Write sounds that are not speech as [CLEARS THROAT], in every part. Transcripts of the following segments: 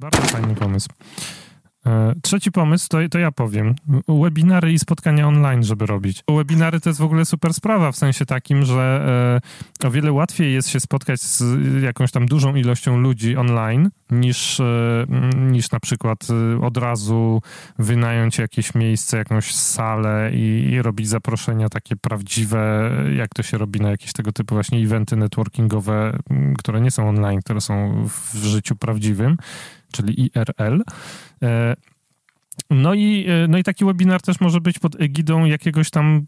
Bardzo fajny pomysł. E, trzeci pomysł to, to ja powiem. Webinary i spotkania online, żeby robić. Webinary to jest w ogóle super sprawa, w sensie takim, że e, o wiele łatwiej jest się spotkać z jakąś tam dużą ilością ludzi online, niż, e, niż na przykład od razu wynająć jakieś miejsce, jakąś salę i, i robić zaproszenia takie prawdziwe, jak to się robi na jakieś tego typu właśnie eventy networkingowe, które nie są online, które są w życiu prawdziwym czyli IRL. E, no i, e, no i taki webinar też może być pod egidą jakiegoś tam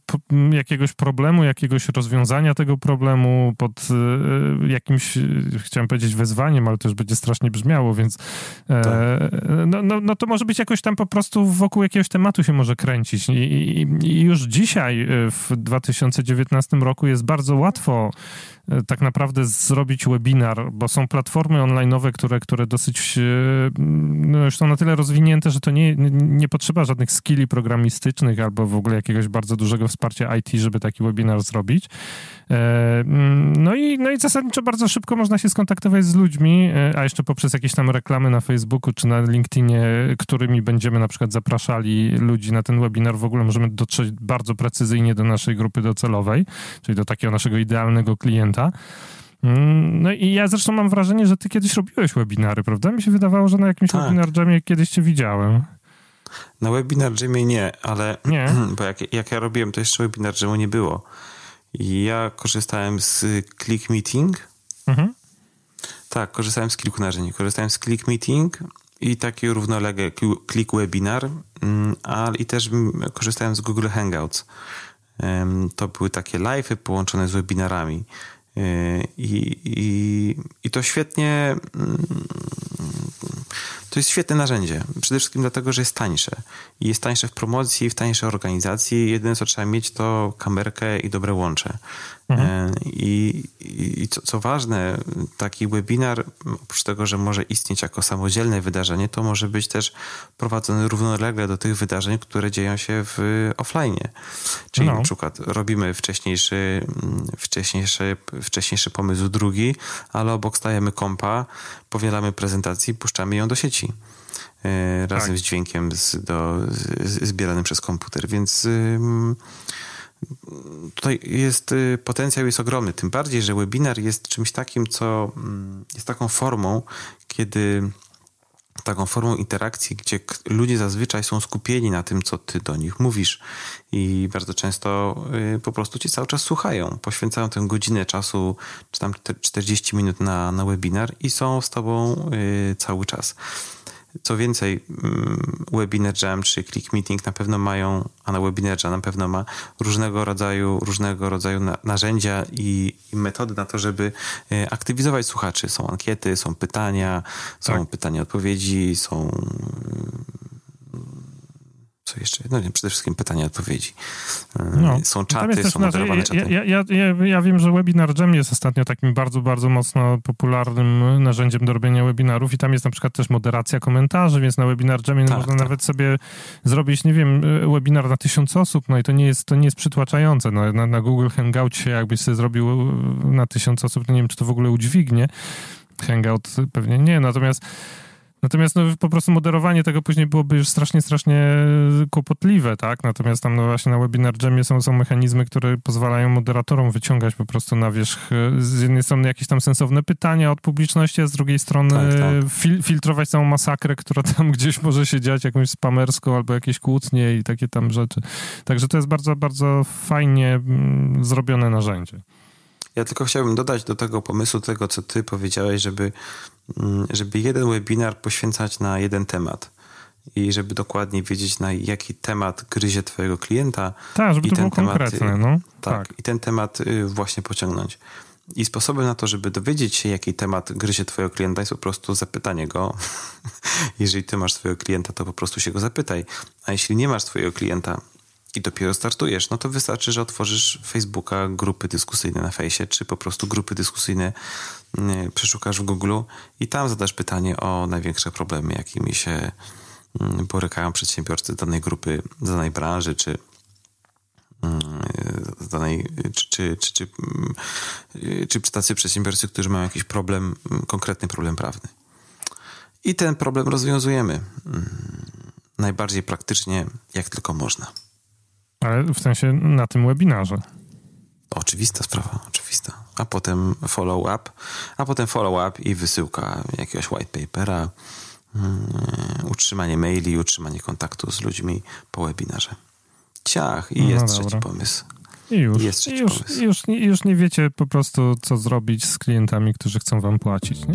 jakiegoś problemu, jakiegoś rozwiązania tego problemu, pod e, jakimś, chciałem powiedzieć wezwaniem, ale też będzie strasznie brzmiało, więc tak. no, no, no to może być jakoś tam po prostu wokół jakiegoś tematu się może kręcić. I, i, i już dzisiaj w 2019 roku jest bardzo łatwo E, tak naprawdę zrobić webinar, bo są platformy online'owe, które, które dosyć e, no już są na tyle rozwinięte, że to nie, nie potrzeba żadnych skilli programistycznych albo w ogóle jakiegoś bardzo dużego wsparcia IT, żeby taki webinar zrobić. E, mm, no i, no i zasadniczo bardzo szybko można się skontaktować z ludźmi, a jeszcze poprzez jakieś tam reklamy na Facebooku czy na LinkedInie, którymi będziemy na przykład zapraszali ludzi na ten webinar, w ogóle możemy dotrzeć bardzo precyzyjnie do naszej grupy docelowej, czyli do takiego naszego idealnego klienta klienta. Mm, no i ja zresztą mam wrażenie, że ty kiedyś robiłeś webinary, prawda? Mi się wydawało, że na jakimś tak. webinar jamie kiedyś cię widziałem. Na webinar jamie nie, ale nie. [CLEARS THROAT] bo jak, jak ja robiłem, to jeszcze webinar jamu nie było. Ja korzystałem z Click Meeting. Mhm. Tak, korzystałem z kilku narzędzi. Korzystałem z Click Meeting i taki równolegle Click Webinar, mm, ale i też korzystałem z Google Hangouts. To były takie live'y połączone z webinarami. I, i, I to świetnie. Mm, to jest świetne narzędzie. Przede wszystkim dlatego, że jest tańsze. I jest tańsze w promocji, w tańszej organizacji. Jedyne, co trzeba mieć, to kamerkę i dobre łącze. Mhm. E, I, i co, co, ważne, taki webinar, oprócz tego, że może istnieć jako samodzielne wydarzenie, to może być też prowadzony równolegle do tych wydarzeń, które dzieją się w offline. Czyli no. na przykład robimy wcześniejszy, wcześniejszy, wcześniejszy pomysł drugi, ale obok stajemy kompa, powielamy prezentację i puszczamy ją do sieci e, razem tak. z dźwiękiem z, do, z, zbieranym przez komputer. Więc tutaj jest y, potencjał jest ogromny. Tym bardziej, że webinar jest czymś takim, co mm, jest taką formą, kiedy taką formą interakcji, gdzie ludzie zazwyczaj są skupieni na tym, co ty do nich mówisz i bardzo często y, po prostu cię cały czas słuchają. Poświęcają tę godzinę czasu, czy tam 40 minut na, na webinar i są z tobą y, cały czas. Co więcej, mm, Webinar Jam czy Click Meeting na pewno mają, a na Webinar Jam na pewno ma różnego rodzaju, różnego rodzaju narzędzia i, i metody na to, żeby e, aktywizować słuchaczy. Są ankiety, są pytania, są tak. pytania, odpowiedzi, są co jeszcze? No nie, przede wszystkim pytania, odpowiedzi. E, no. Są czaty, są moderowane czaty. Ja, ja, ja, ja, wiem, że Webinar Jam jest ostatnio takim bardzo, bardzo mocno popularnym narzędziem do robienia webinarów i tam jest na przykład też moderacja komentarzy, więc na Webinar Jamie tak, można tak. nawet sobie zrobić, nie wiem, webinar na tysiąc osób, no i to nie jest, to nie jest przytłaczające. No, na, na Google Hangoutie, jakbyś sobie zrobił na tysiąc osób, to nie wiem, czy to w ogóle udźwignie. Hangout pewnie nie, natomiast Natomiast no, po prostu moderowanie tego później byłoby już strasznie, strasznie kłopotliwe, tak? Natomiast tam no właśnie na Webinar Jamie są, są mechanizmy, które pozwalają moderatorom wyciągać po prostu na wierzch z jednej strony jakieś tam sensowne pytania od publiczności, a z drugiej strony tak, tak. Fil filtrować całą masakrę, która tam [LAUGHS] gdzieś może się dziać, jakąś spamerską albo jakieś kłótnie i takie tam rzeczy. Także to jest bardzo, bardzo fajnie mm, zrobione narzędzie. Ja tylko chciałbym dodać do tego pomysłu, tego co ty powiedziałeś, żeby, żeby jeden webinar poświęcać na jeden temat i żeby dokładnie wiedzieć, na jaki temat gryzie twojego klienta. Tak, żeby i to ten było temat, konkretne, no. Tak, tak, i ten temat y, właśnie pociągnąć. I sposobem na to, żeby dowiedzieć się, jaki temat gryzie twojego klienta, jest po prostu zapytanie go. [LAUGHS] Jeżeli ty masz swojego klienta, to po prostu się go zapytaj. A jeśli nie masz swojego klienta, i dopiero startujesz, no to wystarczy, że otworzysz Facebooka, grupy dyskusyjne na fejsie, czy po prostu grupy dyskusyjne mm, przeszukasz w Google i tam zadasz pytanie o największe problemy, jakimi się mm, borykają przedsiębiorcy danej grupy, danej branży, czy mm, danej, czy, czy, czy, czy, czy tacy przedsiębiorcy, którzy mają jakiś problem, konkretny problem prawny. I ten problem rozwiązujemy mm, najbardziej praktycznie, jak tylko można. Ale w sensie na tym webinarze. Oczywista sprawa, oczywista. A potem follow-up, a potem follow-up i wysyłka jakiegoś white papera, mm, utrzymanie maili, utrzymanie kontaktu z ludźmi po webinarze. Ciach, i jest no trzeci pomysł. I już, jest już, pomysł. Już, już nie wiecie po prostu, co zrobić z klientami, którzy chcą wam płacić, nie?